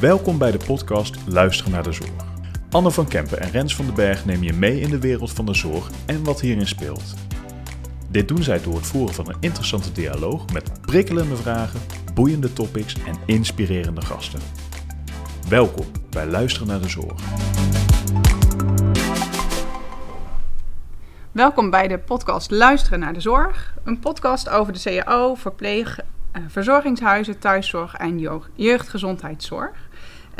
Welkom bij de podcast Luisteren naar de Zorg. Anne van Kempen en Rens van den Berg nemen je mee in de wereld van de zorg en wat hierin speelt. Dit doen zij door het voeren van een interessante dialoog met prikkelende vragen, boeiende topics en inspirerende gasten. Welkom bij Luisteren naar de Zorg. Welkom bij de podcast Luisteren naar de Zorg. Een podcast over de CAO, verpleeg, eh, verzorgingshuizen, thuiszorg en jeugd- jeugdgezondheidszorg.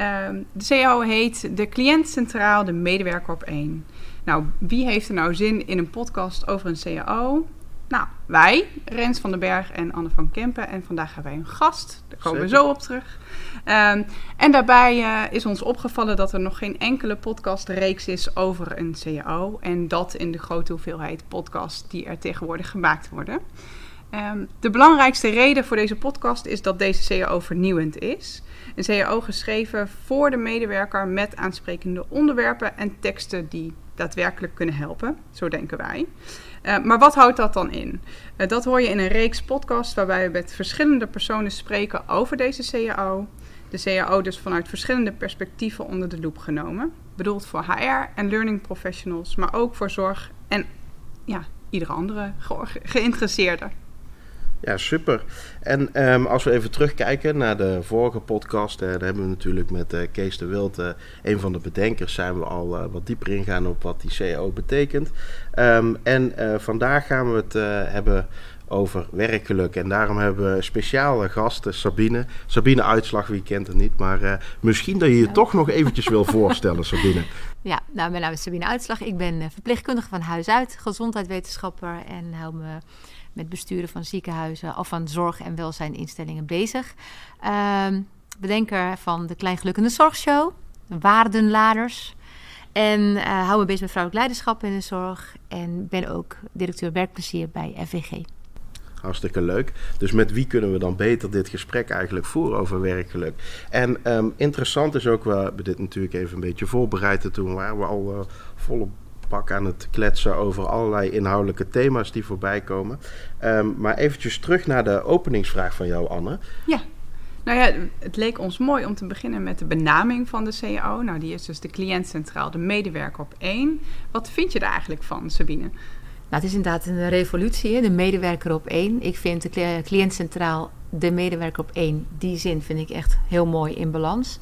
Ehm, de CAO heet De Cliënt Centraal, de medewerker op één. Nou, wie heeft er nou zin in een podcast over een CAO? Nou, wij, Rens van den Berg en Anne van Kempen. En vandaag hebben wij een gast. Daar komen we zo op terug. Ehm, en daarbij eh, is ons opgevallen dat er nog geen enkele podcastreeks is over een CAO. En dat in de grote hoeveelheid podcasts die er tegenwoordig gemaakt worden. Ehm, de belangrijkste reden voor deze podcast is dat deze CAO vernieuwend is. Een CAO geschreven voor de medewerker met aansprekende onderwerpen en teksten die daadwerkelijk kunnen helpen. Zo denken wij. Eh, maar wat houdt dat dan in? Eh, dat hoor je in een reeks podcasts waarbij we met verschillende personen spreken over deze CAO. De CAO dus vanuit verschillende perspectieven onder de loep genomen. Bedoeld voor HR en learning professionals, maar ook voor zorg en ja, iedere andere ge- geïnteresseerde. Ja, super. En ehm, als we even terugkijken naar de vorige podcast, eh, daar hebben we natuurlijk met eh, Kees de Wild, eh, een van de bedenkers, zijn we al wat dieper ingaan op wat die CAO betekent. Ehm, en vandaag gaan we het hebben over werkgeluk. En daarom hebben we een speciale gasten, Sabine. Sabine Uitslag, wie kent het niet, maar misschien dat je je Ja. toch nog eventjes wil voorstellen, Sabine. Ja, nou, mijn naam is Sabine Uitslag. Ik ben verpleegkundige van huis uit, gezondheidswetenschapper en hou me met besturen van ziekenhuizen of van zorg- en welzijninstellingen bezig. Ehm, bedenker van de Kleingelukkende Zorgshow, Waardenladers. En eh, hou me bezig met vrouwelijk leiderschap in de zorg. En ben ook directeur werkplezier bij FVG. Hartstikke leuk. Dus met wie kunnen we dan beter dit gesprek eigenlijk voeren over werkgeluk? En ehm, interessant is ook, we hebben dit natuurlijk even een beetje voorbereid. En toen waren we al eh, volle bak aan het kletsen over allerlei inhoudelijke thema's die voorbij komen. Ehm, maar eventjes terug naar de openingsvraag van jou, Anne. Nou ja, het leek ons mooi om te beginnen met de benaming van de CAO. Nou, die is dus de cliënt centraal, de medewerker op één. Wat vind je er eigenlijk van, Sabine? Nou, het is inderdaad een revolutie, hè? de medewerker op één. Ik vind de cli- cliënt centraal, de medewerker op één, die zin vind ik echt heel mooi in balans.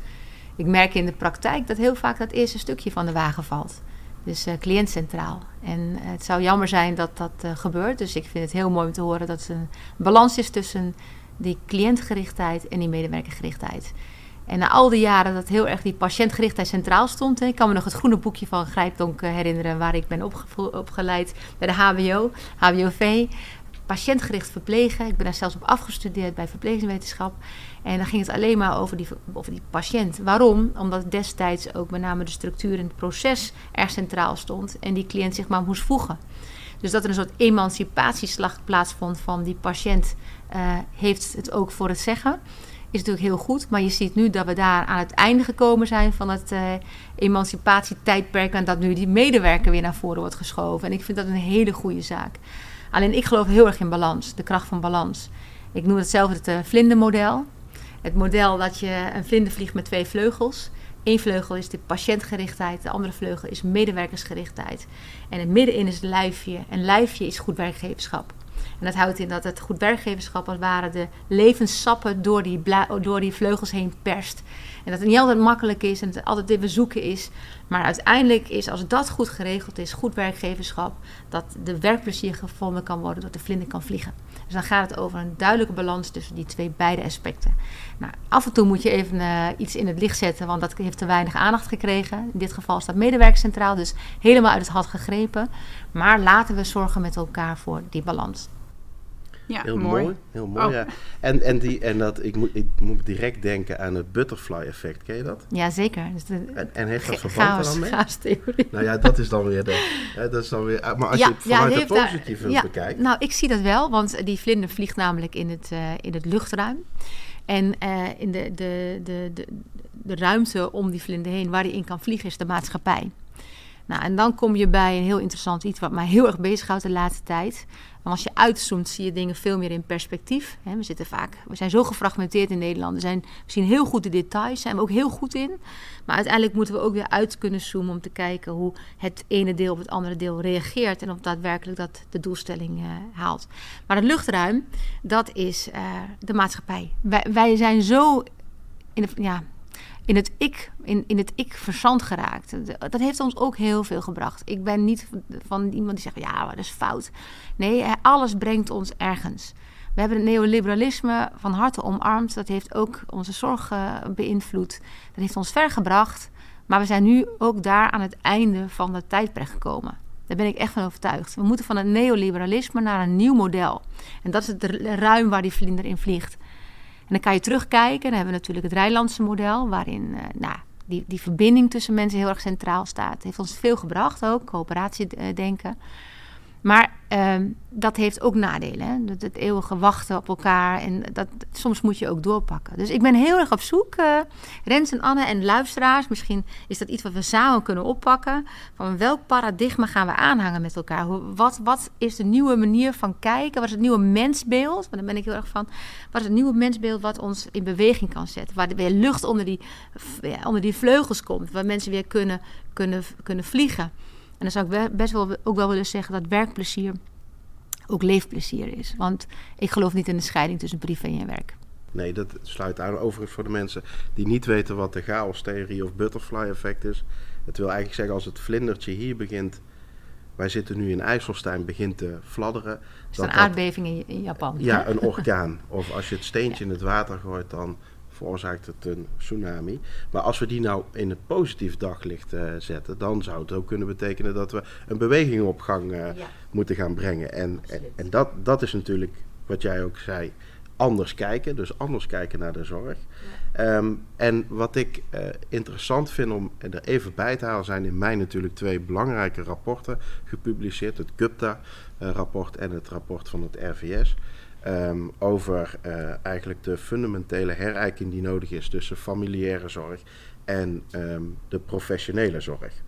Ik merk in de praktijk dat heel vaak dat eerste stukje van de wagen valt. Dus eh cliënt centraal. En eh, het zou jammer zijn dat dat eh, gebeurt. Dus ik vind het heel mooi om te horen dat er een balans is tussen die cliëntgerichtheid en die medewerkergerichtheid. En na al die jaren dat heel erg die patiëntgerichtheid centraal stond. Ik kan me nog het groene boekje van Grijpdonk herinneren, waar ik ben opgeleid bij de HBO, HBOV. Patiëntgericht verplegen. Ik ben daar zelfs op afgestudeerd bij verpleegwetenschap. En dan ging het alleen maar over die, over die patiënt. Waarom? Omdat destijds ook met name de structuur en het proces erg centraal stond. En die cliënt zich maar moest voegen. Dus dat er een soort emancipatieslag plaatsvond van die patiënt, eh, heeft het ook voor het zeggen. Is natuurlijk heel goed, maar je ziet nu dat we daar aan het einde gekomen zijn van het eh, emancipatietijdperk. En dat nu die medewerker weer naar voren wordt geschoven. En ik vind dat een hele goede zaak. Alleen ik geloof heel erg in balans, de kracht van balans. Ik noem het zelf het uh, vlindermodel. Het model dat je een vlinder vliegt met twee vleugels. Eén vleugel is de patiëntgerichtheid, de andere vleugel is medewerkersgerichtheid. En het middenin is het lijfje. En lijfje is goed werkgeverschap. En dat houdt in dat het goed werkgeverschap als het ware de levenssappen door die, door die vleugels heen perst. En dat het niet altijd makkelijk is en het altijd even zoeken is. Maar uiteindelijk is, als dat goed geregeld is, goed werkgeverschap, dat de werkplezier gevonden kan worden, dat de vlinder kan vliegen. Dus dan gaat het over een duidelijke balans tussen die twee beide aspecten. Nou, af en toe moet je even uh, iets in het licht zetten, want dat heeft te weinig aandacht gekregen. In dit geval staat medewerker centraal, dus helemaal uit het had gegrepen. Maar laten we zorgen met elkaar voor die balans. Ja, heel mooi. mooi. Heel mooi, Oh. ja. En, en, die, en dat, ik, moet, ik moet direct denken aan het butterfly effect. Ken je dat? Ja, zeker. Dus de, En, en heeft dat verband chaos, eraan mee? Nou ja, dat is dan weer de... Hè, dat is dan weer, maar als Ja, je het vanuit ja, daar- bekijkt... Nou, ik zie dat wel, want die vlinder vliegt namelijk in het, eh, in het luchtruim. En eh, in de, de, de, de, de ruimte om die vlinder heen waar hij in kan vliegen is de maatschappij. Nou, en dan kom je bij een heel interessant iets wat mij heel erg bezighoudt de laatste tijd. En als je uitzoomt, zie je dingen veel meer in perspectief. We, zitten vaak, we zijn zo gefragmenteerd in Nederland. We, zijn, zien heel goed de details, zijn we ook heel goed in. Maar uiteindelijk moeten we ook weer uit kunnen zoomen om te kijken hoe het ene deel op het andere deel reageert. En of daadwerkelijk dat de doelstelling uh, haalt. Maar het luchtruim, dat is uh, de maatschappij. Wij, wij zijn zo in de, ja, in het ik, in, in het ik verzand geraakt. Dat heeft ons ook heel veel gebracht. Ik ben niet van iemand die zegt, ja, dat is fout. Nee, alles brengt ons ergens. We hebben het neoliberalisme van harte omarmd. Dat heeft ook onze zorg beïnvloed. Dat heeft ons ver gebracht. Maar we zijn nu ook daar aan het einde van dat tijdperk gekomen. Daar ben ik echt van overtuigd. We moeten van het neoliberalisme naar een nieuw model. En dat is het ruim waar die vlinder in vliegt. En dan kan je terugkijken. Dan hebben we natuurlijk het Rijnlandse model, waarin uh, nou, die, die verbinding tussen mensen heel erg centraal staat. Het heeft ons veel gebracht ook, coöperatiedenken. Maar uh, dat heeft ook nadelen. Hè? Dat, het eeuwige wachten op elkaar. En dat, soms moet je ook doorpakken. Dus ik ben heel erg op zoek, uh, Rens en Anne en luisteraars. Misschien is dat iets wat we samen kunnen oppakken. Van welk paradigma gaan we aanhangen met elkaar? Wat, wat is de nieuwe manier van kijken? Wat is het nieuwe mensbeeld? Want daar ben ik heel erg van. Wat is het nieuwe mensbeeld wat ons in beweging kan zetten? Waar weer lucht onder die, onder die vleugels komt. Waar mensen weer kunnen, kunnen, kunnen vliegen. En dan zou ik best wel ook wel willen zeggen dat werkplezier ook leefplezier is. Want ik geloof niet in de scheiding tussen privé en werk. Nee, dat sluit aan overigens voor de mensen die niet weten wat de chaos-theorie of butterfly effect is. Het wil eigenlijk zeggen als het vlindertje hier begint, wij zitten nu in IJsselstein, begint te fladderen. Is dat een aardbeving in, in Japan? Ja, een orkaan. Of als je het steentje in het water gooit, dan veroorzaakt het een tsunami. Maar als we die nou in het positief daglicht uh, zetten, dan zou het ook kunnen betekenen dat we een beweging op gang uh, ja. moeten gaan brengen. En, en, en, dat, dat is natuurlijk wat jij ook zei. Anders kijken, dus anders kijken naar de zorg. Ja. Um, en wat ik uh, interessant vind om er even bij te halen, zijn in mei natuurlijk twee belangrijke rapporten gepubliceerd: het CUPTA-rapport en het rapport van het RVS. Um, over uh, eigenlijk de fundamentele herijking die nodig is tussen familiaire zorg en um, de professionele zorg.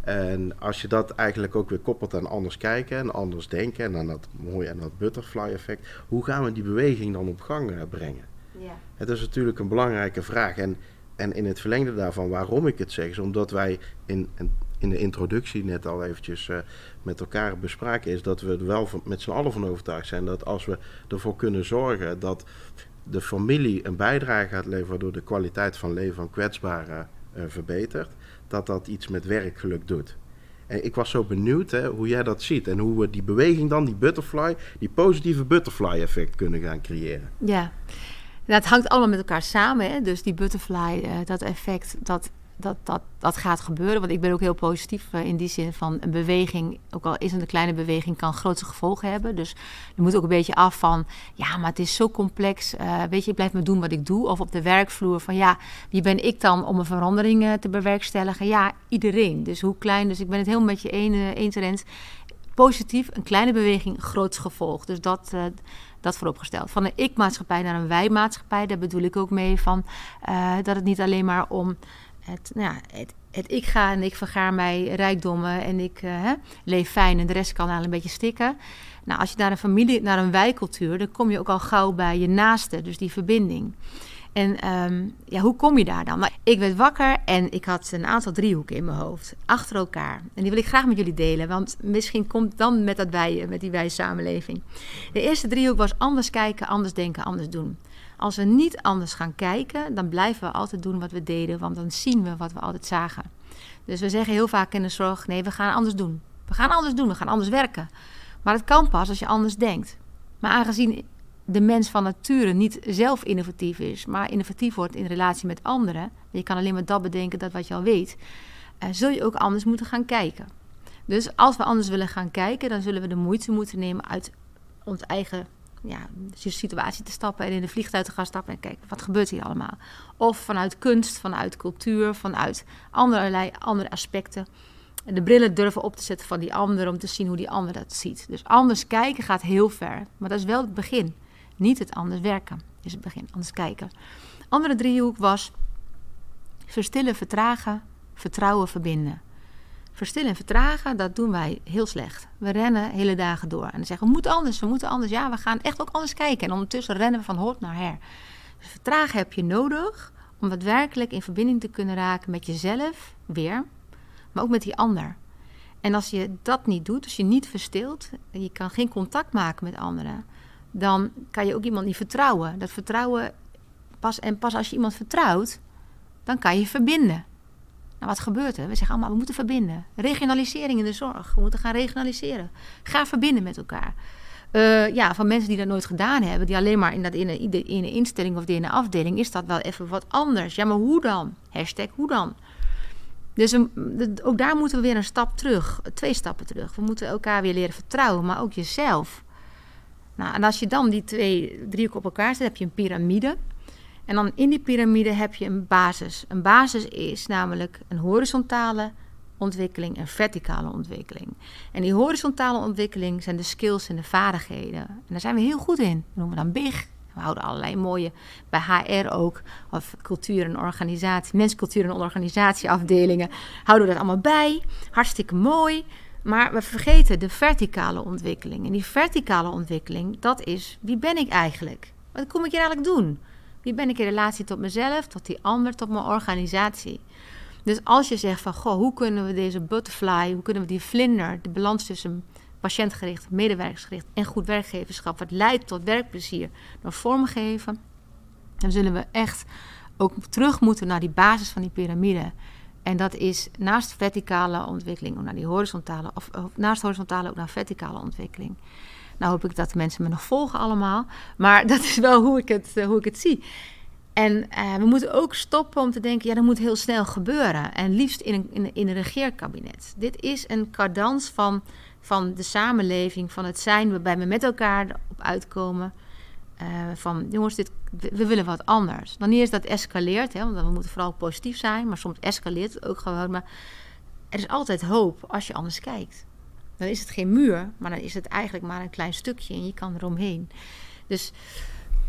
En als je dat eigenlijk ook weer koppelt aan anders kijken en anders denken en aan dat mooie en dat butterfly effect, hoe gaan we die beweging dan op gang uh, brengen? Ja. Het is natuurlijk een belangrijke vraag. En, en in het verlengde daarvan, waarom ik het zeg, is omdat wij in, in in de introductie net al eventjes uh, met elkaar bespraken, is dat we er wel met z'n allen van overtuigd zijn dat als we ervoor kunnen zorgen dat de familie een bijdrage gaat leveren waardoor de kwaliteit van leven van kwetsbaren uh, verbetert, dat dat iets met werkgeluk doet. En ik was zo benieuwd hè, hoe jij dat ziet en hoe we die beweging dan, die butterfly, die positieve butterfly effect kunnen gaan creëren. Ja, nou, het hangt allemaal met elkaar samen. Hè? Dus die butterfly, uh, dat effect, dat dat, dat, dat gaat gebeuren. Want ik ben ook heel positief uh, in die zin van een beweging, ook al is het een kleine beweging, kan grote gevolgen hebben. Dus je moet ook een beetje af van, ja, maar het is zo complex. Uh, weet je, ik blijf maar doen wat ik doe. Of op de werkvloer van, ja, wie ben ik dan om een verandering uh, te bewerkstelligen? Ja, iedereen. Dus hoe klein. Dus ik ben het helemaal met je eens, Rens. Positief, een kleine beweging, groot gevolg. Dus dat, dat vooropgesteld. Van een ik-maatschappij naar een wij-maatschappij, daar bedoel ik ook mee van dat het niet alleen maar om het, nou ja, het, het, ik ga en ik vergaar mij rijkdommen en ik uh, hè, leef fijn en de rest kan eigenlijk een beetje stikken. Nou, als je naar een familie, naar een wijcultuur, dan kom je ook al gauw bij je naaste, dus die verbinding. En um, ja, hoe kom je daar dan? Nou, ik werd wakker en ik had een aantal driehoeken in mijn hoofd, achter elkaar. En die wil ik graag met jullie delen, want misschien komt dan met, dat wij, met die wij samenleving. De eerste driehoek was anders kijken, anders denken, anders doen. Als we niet anders gaan kijken, dan blijven we altijd doen wat we deden, want dan zien we wat we altijd zagen. Dus we zeggen heel vaak in de zorg: nee, we gaan anders doen. We gaan anders doen, we gaan anders werken. Maar het kan pas als je anders denkt. Maar aangezien de mens van nature niet zelf innovatief is, maar innovatief wordt in relatie met anderen, je kan alleen maar dat bedenken dat wat je al weet, uh, zul je ook anders moeten gaan kijken. Dus als we anders willen gaan kijken, dan zullen we de moeite moeten nemen uit ons eigen ja, situatie te stappen en in de vliegtuig te gaan stappen en kijken wat gebeurt hier allemaal. Of vanuit kunst, vanuit cultuur, vanuit allerlei andere aspecten. En de brillen durven op te zetten van die ander om te zien hoe die ander dat ziet. Dus anders kijken gaat heel ver. Maar dat is wel het begin. Niet het anders werken is het begin. Anders kijken. Andere driehoek was verstillen, vertragen, vertrouwen, verbinden. Verstillen en vertragen, dat doen wij heel slecht. We rennen hele dagen door. En dan zeggen we, moeten anders, we moeten anders. Ja, we gaan echt ook anders kijken. En ondertussen rennen we van hot naar her. Dus vertragen heb je nodig om daadwerkelijk in verbinding te kunnen raken met jezelf, weer, maar ook met die ander. En als je dat niet doet, als je niet verstilt, je kan geen contact maken met anderen, dan kan je ook iemand niet vertrouwen. Dat vertrouwen, pas, en pas als je iemand vertrouwt, dan kan je verbinden. Nou, wat gebeurt er? We zeggen allemaal, we moeten verbinden. Regionalisering in de zorg. We moeten gaan regionaliseren. Ga verbinden met elkaar. Uh, ja, van mensen die dat nooit gedaan hebben, die alleen maar in, dat, in, een, in een instelling of in een afdeling, is dat wel even wat anders. Ja, maar hoe dan? Hashtag hoe dan? Dus ook daar moeten we weer een stap terug, twee stappen terug. We moeten elkaar weer leren vertrouwen, maar ook jezelf. Nou, en als je dan die twee driehoeken op elkaar zet, heb je een piramide. En dan in die piramide heb je een basis. Een basis is namelijk een horizontale ontwikkeling en verticale ontwikkeling. En die horizontale ontwikkeling zijn de skills en de vaardigheden. En daar zijn we heel goed in. Dat noemen we dan BIG. We houden allerlei mooie, bij HR ook, of cultuur en organisatie, menscultuur en organisatieafdelingen, houden we dat allemaal bij. Hartstikke mooi. Maar we vergeten de verticale ontwikkeling. En die verticale ontwikkeling, dat is, wie ben ik eigenlijk? Wat kom ik hier eigenlijk doen? Wie ben ik in relatie tot mezelf, tot die ander, tot mijn organisatie? Dus als je zegt van, goh, hoe kunnen we deze butterfly, hoe kunnen we die vlinder, de balans tussen patiëntgericht, medewerkersgericht en goed werkgeverschap, wat leidt tot werkplezier, door vormgeven, dan zullen we echt ook terug moeten naar die basis van die piramide. En dat is naast verticale ontwikkeling, ook naar die horizontale, of, of naast horizontale ook naar verticale ontwikkeling. Nou hoop ik dat de mensen me nog volgen allemaal. Maar dat is wel hoe ik het, uh, hoe ik het zie. En uh, we moeten ook stoppen om te denken, ja, dat moet heel snel gebeuren. En liefst in een, in, in een regeerkabinet. Dit is een cadans van, van de samenleving, van het zijn waarbij we met elkaar op uitkomen. Uh, van jongens, dit, we willen wat anders. Dan eens dat escaleert, hè, want we moeten vooral positief zijn, maar soms escaleert het ook gewoon. Maar er is altijd hoop als je anders kijkt. Dan is het geen muur, maar dan is het eigenlijk maar een klein stukje en je kan eromheen. Dus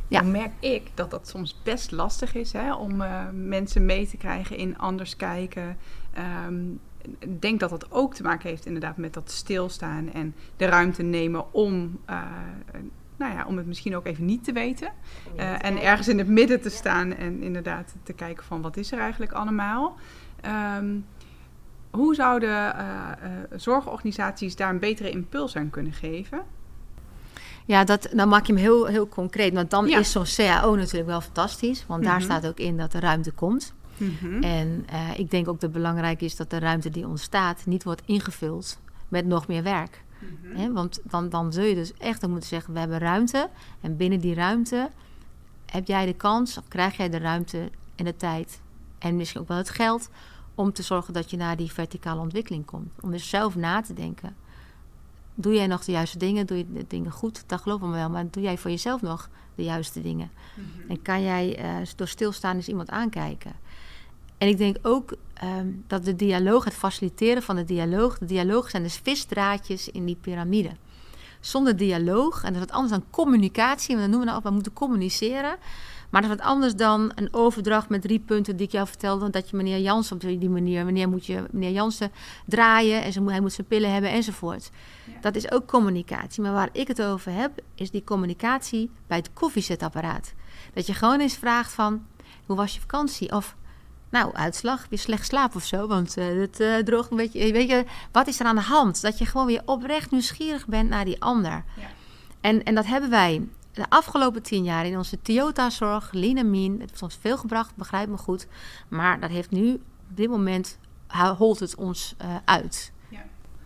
ja. Dan merk ik dat dat soms best lastig is hè, om uh, mensen mee te krijgen in anders kijken. Um, ik denk dat dat ook te maken heeft inderdaad met dat stilstaan en de ruimte nemen om, uh, nou ja, om het misschien ook even niet te weten. Uh, en ergens in het midden te staan en inderdaad te kijken van wat is er eigenlijk allemaal. Um, hoe zouden uh, uh, zorgorganisaties daar een betere impuls aan kunnen geven? Ja, dat, dan maak je hem heel, heel concreet. Want dan is zo'n CAO natuurlijk wel fantastisch. Want daar mhm. staat ook in dat er ruimte komt. Mhm. En uh, ik denk ook dat het belangrijk is dat de ruimte die ontstaat niet wordt ingevuld met nog meer werk. Mm want dan, dan zul je dus echt dan moeten zeggen: we hebben ruimte. En binnen die ruimte heb jij de kans, of krijg jij de ruimte en de tijd. En misschien ook wel het geld om te zorgen dat je naar die verticale ontwikkeling komt. Om dus zelf na te denken. Doe jij nog de juiste dingen? Doe je de dingen goed? Dat geloven we wel. Maar doe jij voor jezelf nog de juiste dingen? Mhm. En kan jij uh, door stilstaan eens iemand aankijken? En ik denk ook um, dat de dialoog, het faciliteren van de dialoog... de dialoog zijn dus visdraadjes in die piramide. Zonder dialoog, en dat is wat anders dan communicatie... want dan noemen we nou op, we moeten communiceren... Maar dat is wat anders dan een overdracht met drie punten die ik jou vertelde. Dat je meneer Jansen op die manier, wanneer moet je meneer Jansen draaien en hij moet zijn pillen hebben enzovoort. Dat is ook communicatie. Maar waar ik het over heb, is die communicatie bij het koffiezetapparaat. Dat je gewoon eens vraagt van, hoe was je vakantie? Of, nou, uitslag, weer slecht slaap of zo, want uh, het uh, droogt een beetje. Weet je, wat is er aan de hand? Dat je gewoon weer oprecht nieuwsgierig bent naar die ander. Ja. En, en dat hebben wij de afgelopen tien jaar in onze Toyota-zorg, Mean, het heeft ons veel gebracht, begrijp me goed. Maar dat heeft nu, op dit moment, holt het ons uh, uit. Ja.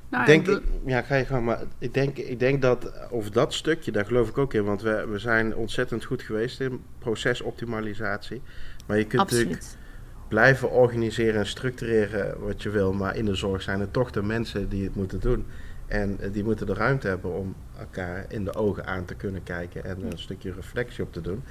Nou, denk, ja, ga je gaan, maar ik denk, ik denk dat over dat stukje, daar geloof ik ook in, want we, we zijn ontzettend goed geweest in procesoptimalisatie. Maar je kunt Absoluut. natuurlijk blijven organiseren en structureren wat je wil, maar in de zorg zijn het toch de mensen die het moeten doen. En eh, die moeten de ruimte hebben om elkaar in de ogen aan te kunnen kijken en een stukje reflectie op te doen.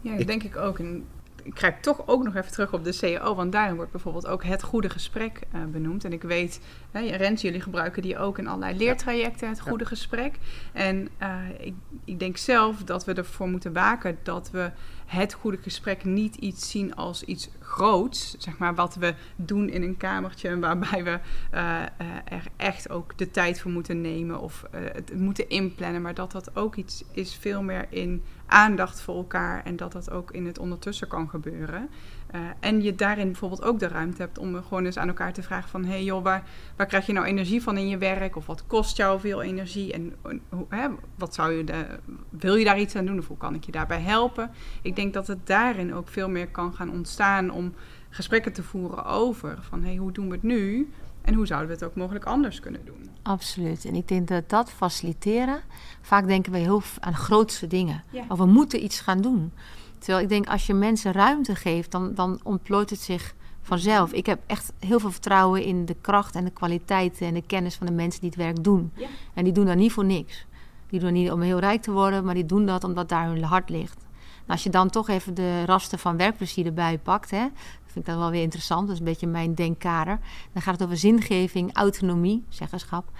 Ja, dat denk ik ook. En ik krijg toch ook nog even terug op de CEO, want daarin wordt bijvoorbeeld ook het goede gesprek uh, benoemd. En ik weet, hè, Rens, jullie gebruiken die ook in allerlei leertrajecten, het goede gesprek. En uh, ik, ik denk zelf dat we ervoor moeten waken dat we het goede gesprek niet iets zien als iets groots, zeg maar, wat we doen in een kamertje waarbij we uh, er echt ook de tijd voor moeten nemen of uh, het moeten inplannen, maar dat dat ook iets is veel meer in aandacht voor elkaar en dat dat ook in het ondertussen kan gebeuren. Uh, en je daarin bijvoorbeeld ook de ruimte hebt om gewoon eens aan elkaar te vragen van... hé hey joh, waar, waar krijg je nou energie van in je werk? Of wat kost jou veel energie? En hoe, hè, wat zou je de, wil je daar iets aan doen? Of hoe kan ik je daarbij helpen? Ik denk dat het daarin ook veel meer kan gaan ontstaan om gesprekken te voeren over... van hé, hey, hoe doen we het nu? En hoe zouden we het ook mogelijk anders kunnen doen? Absoluut. En ik denk dat dat faciliteren... vaak denken wij heel aan grootste dingen. Ja. Of we moeten iets gaan doen... Terwijl ik denk, als je mensen ruimte geeft, dan, dan ontplooit het zich vanzelf. Ik heb echt heel veel vertrouwen in de kracht en de kwaliteit en de kennis van de mensen die het werk doen. Ja. En die doen dat niet voor niks. Die doen dat niet om heel rijk te worden, maar die doen dat omdat daar hun hart ligt. Als je dan toch even de rasten van werkplezier erbij pakt, hè, vind ik dat wel weer interessant. Dat is een beetje mijn denkkader. Dan gaat het over zingeving, autonomie, zeggenschap,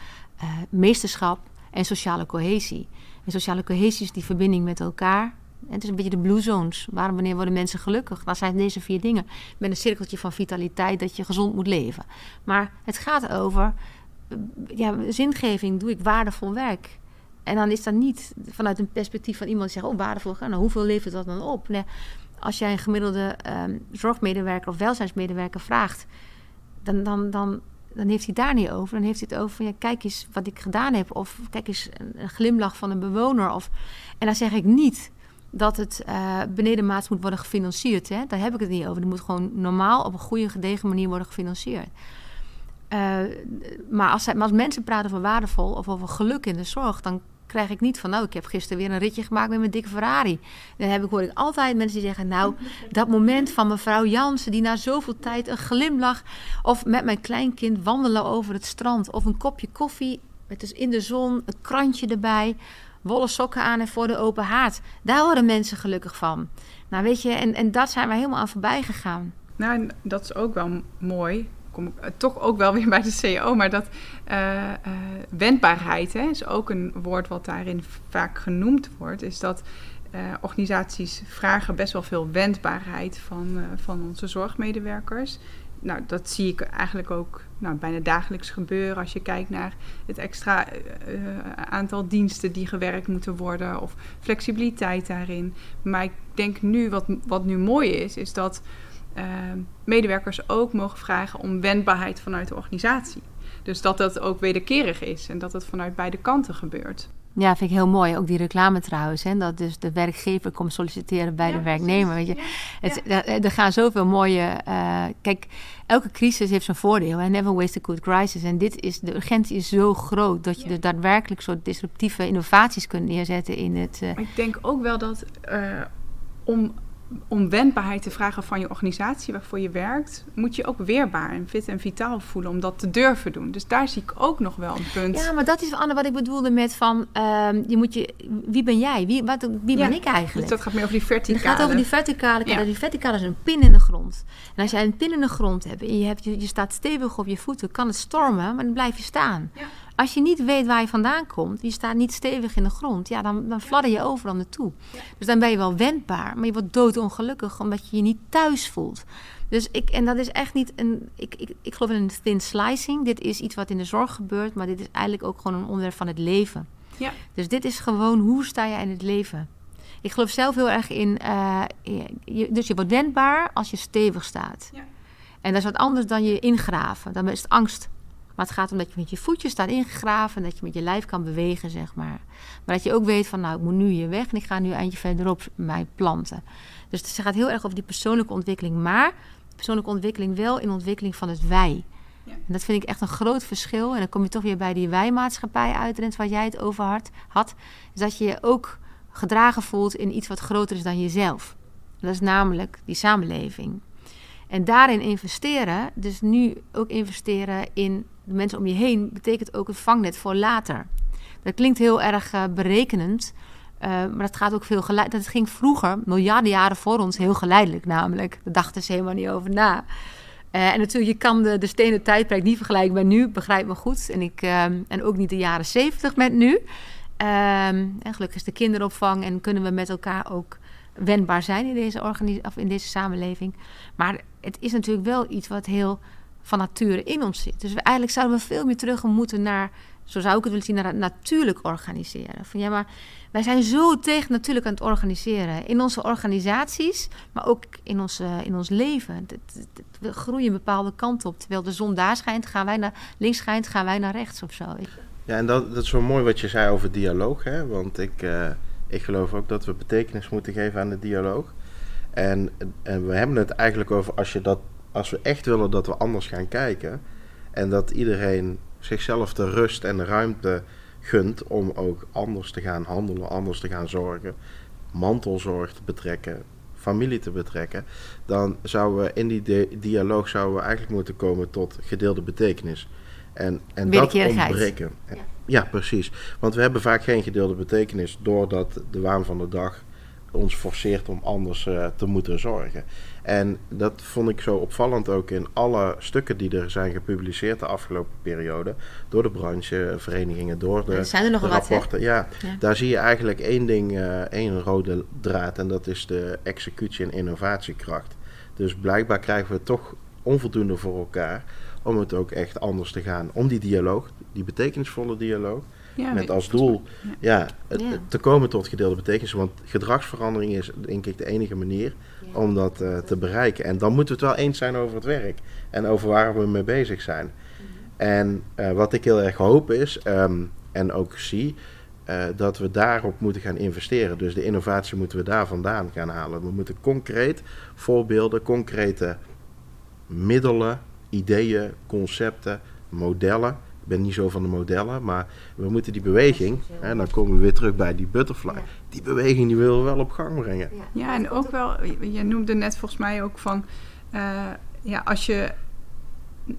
uh, meesterschap en sociale cohesie. En sociale cohesie is die verbinding met elkaar, het is een beetje de blue zones. Waarom, wanneer worden mensen gelukkig? Dat zijn deze vier dingen. Met een cirkeltje van vitaliteit dat je gezond moet leven. Maar het gaat over ja, zingeving. Doe ik waardevol werk? En dan is dat niet vanuit een perspectief van iemand die zegt... oh, waardevol, nou, hoeveel levert dat dan op? Nee, als jij een gemiddelde um, zorgmedewerker of welzijnsmedewerker vraagt... Dan, dan, dan, dan heeft hij daar niet over. Dan heeft hij het over van, ja, kijk eens wat ik gedaan heb. Of kijk eens een glimlach van een bewoner. Of, en dan zeg ik niet dat het uh, benedenmaats moet worden gefinancierd. Hè? Daar heb ik het niet over. Het moet gewoon normaal op een goede, gedegen manier worden gefinancierd. Uh, maar, als, als mensen praten over waardevol of over geluk in de zorg, dan krijg ik niet van, nou, ik heb gisteren weer een ritje gemaakt met mijn dikke Ferrari. Dan heb ik, hoor ik altijd mensen die zeggen, nou, dat moment van mevrouw Jansen, die na zoveel tijd een glimlach, of met mijn kleinkind wandelen over het strand, of een kopje koffie met dus in de zon, een krantje erbij, wollen sokken aan en voor de open haard. Daar worden mensen gelukkig van. Nou, weet je, en, en dat zijn we helemaal aan voorbij gegaan. Nou, dat is ook wel mooi. Kom ik uh, toch ook wel weer bij de CEO, maar dat uh, uh, wendbaarheid hè, is ook een woord wat daarin vaak genoemd wordt. Is dat organisaties vragen best wel veel wendbaarheid van, van onze zorgmedewerkers nou, dat zie ik eigenlijk ook nou, bijna dagelijks gebeuren als je kijkt naar het extra uh, aantal diensten die gewerkt moeten worden of flexibiliteit daarin. Maar ik denk nu, wat, wat nu mooi is, is dat uh, medewerkers ook mogen vragen om wendbaarheid vanuit de organisatie. Dus dat dat ook wederkerig is en dat het vanuit beide kanten gebeurt. Ja, vind ik heel mooi. Ook die reclame trouwens. Hè? Dat dus de werkgever komt solliciteren bij de werknemer. Weet je? Het, er, er, gaan zoveel mooie. Uh, kijk, elke crisis heeft zijn voordeel. En never waste a good crisis. En dit is, de urgentie is zo groot dat je er daadwerkelijk soort disruptieve innovaties kunt neerzetten in het. Uh, ik denk ook wel dat uh, om om wendbaarheid te vragen van je organisatie waarvoor je werkt, moet je ook weerbaar en fit en vitaal voelen om dat te durven doen. Dus daar zie ik ook nog wel een punt. Ja, maar dat is Anne wat ik bedoelde met van uh, je moet je, wie ben jij? Wie, wat, wie ja, ben ik eigenlijk? Dus dat gaat meer over die verticale. Het gaat over die verticale. Ja. Die verticale is een pin in de grond. En als jij een pin in de grond hebt en je, hebt, je, je staat stevig op je voeten, kan het stormen, maar dan blijf je staan. Ja. Als je niet weet waar je vandaan komt, je staat niet stevig in de grond, ja, dan, dan fladder je overal naartoe. Dus dan ben je wel wendbaar, maar je wordt doodongelukkig omdat je je niet thuis voelt. Dus ik, en dat is echt niet een. Ik, ik, ik geloof in een thin slicing. Dit is iets wat in de zorg gebeurt, maar dit is eigenlijk ook gewoon een onderwerp van het leven. Ja. Dus dit is gewoon hoe sta je in het leven. Ik geloof zelf heel erg in. Uh, je, dus je wordt wendbaar als je stevig staat. Ja. En dat is wat anders dan je ingraven. Dan is het angst. Maar het gaat om dat je met je voetjes staat ingegraven en dat je met je lijf kan bewegen, zeg maar. Maar dat je ook weet van, nou, ik moet nu hier weg en ik ga nu een eindje verderop mij planten. Dus het gaat heel erg over die persoonlijke ontwikkeling. Maar persoonlijke ontwikkeling wel in ontwikkeling van het wij. Ja. En dat vind ik echt een groot verschil. En dan kom je toch weer bij die wij-maatschappij uit, Rens, waar jij het over had. had is dat je je ook gedragen voelt in iets wat groter is dan jezelf. Dat is namelijk die samenleving. En daarin investeren, dus nu ook investeren in de mensen om je heen, betekent ook het vangnet voor later. Dat klinkt heel erg uh, berekenend, Eh, maar dat gaat ook veel geleidelijk. Dat ging vroeger, miljarden jaren voor ons, heel geleidelijk namelijk. Daar dachten ze helemaal niet over na. Eh, en natuurlijk, je kan de, de stenen tijdperk niet vergelijken met nu, begrijp me goed. En, ik, ehm, en ook niet de jaren zeventig met nu. Um, en gelukkig is de kinderopvang en kunnen we met elkaar ook wendbaar zijn in deze, of in deze samenleving. Maar het is natuurlijk wel iets wat heel van nature in ons zit. Dus we, eigenlijk zouden we veel meer terug moeten naar, zo zou ik het willen zien, naar het natuurlijk organiseren. Van ja, maar wij zijn zo tegen natuurlijk aan het organiseren. In onze organisaties, maar ook in, onze, in ons leven. We groeien een bepaalde kant op. Terwijl de zon daar schijnt, gaan wij naar links schijnt, gaan wij naar rechts of zo. Ja, en dat, dat is zo mooi wat je zei over dialoog. Hè? Want ik, uh, ik geloof ook dat we betekenis moeten geven aan de dialoog. En, en we hebben het eigenlijk over als, je dat, als we echt willen dat we anders gaan kijken. En dat iedereen zichzelf de rust en de ruimte gunt om ook anders te gaan handelen, anders te gaan zorgen, mantelzorg te betrekken, familie te betrekken, dan zouden we in die dialoog zouden we eigenlijk moeten komen tot gedeelde betekenis. En, en dat ontbreken. Ja. ja, precies. Want we hebben vaak geen gedeelde betekenis doordat de waan van de dag ons forceert om anders uh, te moeten zorgen. En dat vond ik zo opvallend ook in alle stukken die er zijn gepubliceerd de afgelopen periode. Door de brancheverenigingen, door de, zijn er nog de rapporten. Wat, ja, ja, daar zie je eigenlijk één ding, uh, één rode draad. En dat is de executie en innovatiekracht. Dus blijkbaar krijgen we toch onvoldoende voor elkaar om het ook echt anders te gaan. Om die dialoog, die betekenisvolle dialoog, met als doel ja. te komen tot gedeelde betekenis. Want gedragsverandering is denk ik de enige manier om dat uh, te bereiken. En dan moeten we het wel eens zijn over het werk en over waar we mee bezig zijn. Mhm. En uh, wat ik heel erg hoop is, um, en ook zie, uh, dat we daarop moeten gaan investeren. Dus de innovatie moeten we daar vandaan gaan halen. We moeten concreet voorbeelden, concrete middelen, ideeën, concepten, modellen ben niet zo van de modellen, maar we moeten die beweging, en dan komen we weer terug bij die butterfly, die beweging die willen we wel op gang brengen. Ja, en ook wel, je noemde net volgens mij ook van, uh, ja, als je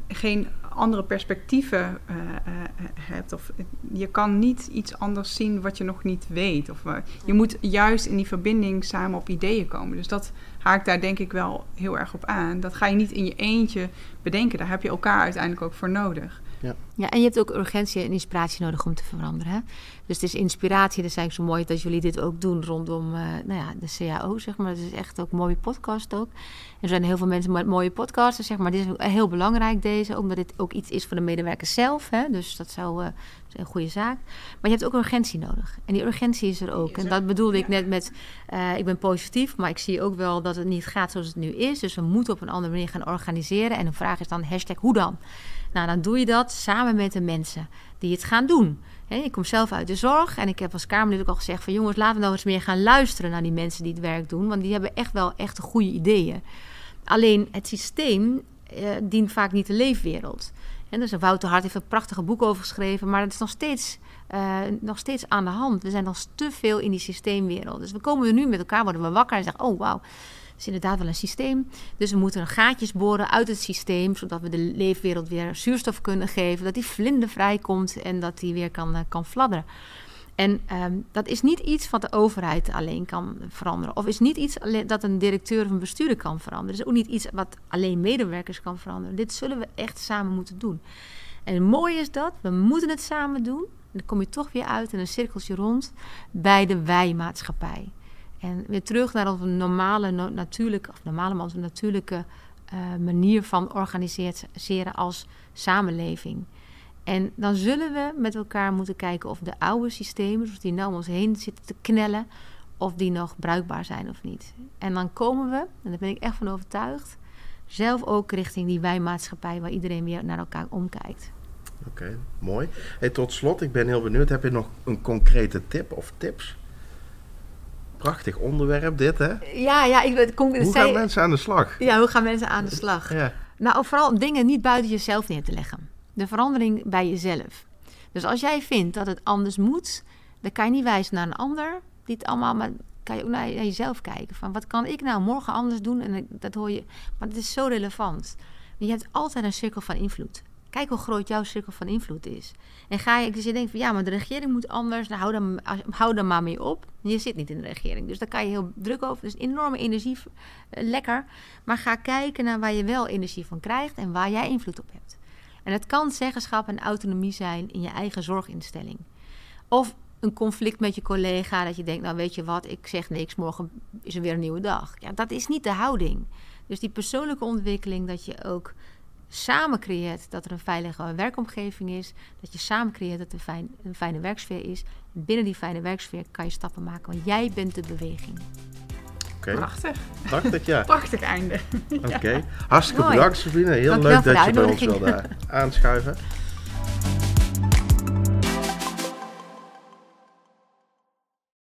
geen andere perspectieven uh, uh, hebt. Of je kan niet iets anders zien wat je nog niet weet. Of, je moet juist in die verbinding samen op ideeën komen. Dus dat haakt daar denk ik wel heel erg op aan. Dat ga je niet in je eentje bedenken. Daar heb je elkaar uiteindelijk ook voor nodig. Ja. Ja, en je hebt ook urgentie en inspiratie nodig om te veranderen. Hè? Dus het is inspiratie, dat is eigenlijk zo mooi dat jullie dit ook doen rondom uh, nou ja, de CAO, zeg maar. Het is echt ook een mooie podcast ook. Er zijn heel veel mensen met mooie podcasts, zeg maar. Dit is heel belangrijk deze, omdat dit ook iets is voor de medewerkers zelf. Hè? Dus dat zou uh, een goede zaak. Maar je hebt ook urgentie nodig. En die urgentie is er ook. En dat bedoelde ik net met, uh, ik ben positief, maar ik zie ook wel dat het niet gaat zoals het nu is. Dus we moeten op een andere manier gaan organiseren. En de vraag is dan hashtag hoe dan? Nou, dan doe je dat samen met de mensen die het gaan doen. ik kom zelf uit de zorg en ik heb als Kamerlid ook al gezegd van jongens, laten we nou eens meer gaan luisteren naar die mensen die het werk doen, want die hebben echt wel echt goede ideeën. Alleen het systeem eh, dient vaak niet de leefwereld. En dus Wouter Hart heeft een prachtige boek over geschreven, maar het is nog steeds, uh, nog steeds aan de hand. We zijn nog te veel in die systeemwereld. Dus we komen nu met elkaar, worden we wakker en zeggen, oh wauw, is inderdaad wel een systeem. Dus we moeten gaatjes boren uit het systeem, zodat we de leefwereld weer zuurstof kunnen geven, dat die vlinder vrijkomt en dat die weer kan, uh, kan fladderen. En um, dat is niet iets wat de overheid alleen kan veranderen. Of is niet iets dat een directeur of een bestuurder kan veranderen. Het is ook niet iets wat alleen medewerkers kan veranderen. Dit zullen we echt samen moeten doen. En het mooie is dat, we moeten het samen doen. En dan kom je toch weer uit in een cirkeltje rond bij de wij-maatschappij. En weer terug naar onze normale, natuurlijke, of normale, maar onze natuurlijke uh, manier van organiseren als samenleving. En dan zullen we met elkaar moeten kijken of de oude systemen, zoals die nou om ons heen zitten te knellen, of die nog bruikbaar zijn of niet. En dan komen we, en daar ben ik echt van overtuigd, zelf ook richting die wijmaatschappij waar iedereen weer naar elkaar omkijkt. Oké, mooi. Hey, tot slot, ik ben heel benieuwd, heb je nog een concrete tip of tips prachtig onderwerp dit, hè? Ja, ja. Ik, kom, hoe gaan mensen aan de slag? Ja, hoe gaan mensen aan de slag? Ja. Nou, vooral dingen niet buiten jezelf neer te leggen. De verandering bij jezelf. Dus als jij vindt dat het anders moet, dan kan je niet wijzen naar een ander die het allemaal, maar kan je ook naar, jezelf kijken. Van wat kan ik nou morgen anders doen? En dat hoor je, maar het is zo relevant. Je hebt altijd een cirkel van invloed. Kijk hoe groot jouw cirkel van invloed is. En ga je, dus je denkt van ja, maar de regering moet anders. Nou, hou, dan, hou dan maar mee op. Je zit niet in de regering. Dus daar kan je heel druk over. Dus enorme energie, eh, lekker. Maar ga kijken naar waar je wel energie van krijgt en waar jij invloed op hebt. En het kan zeggenschap en autonomie zijn in je eigen zorginstelling. Of een conflict met je collega, dat je denkt, nou weet je wat, ik zeg niks, morgen is er weer een nieuwe dag. Ja, dat is niet de houding. Dus die persoonlijke ontwikkeling, dat je ook samen creëert dat er een veilige werkomgeving is, dat je samen creëert dat er fijn, een fijne werksfeer is. En binnen die fijne werksfeer kan je stappen maken, want jij bent de beweging. Oké, Prachtig. prachtig ja. Prachtig einde. Oké, hartstikke Mooi. bedankt Sabine. Heel leuk dat je bij ons wilde aanschuiven.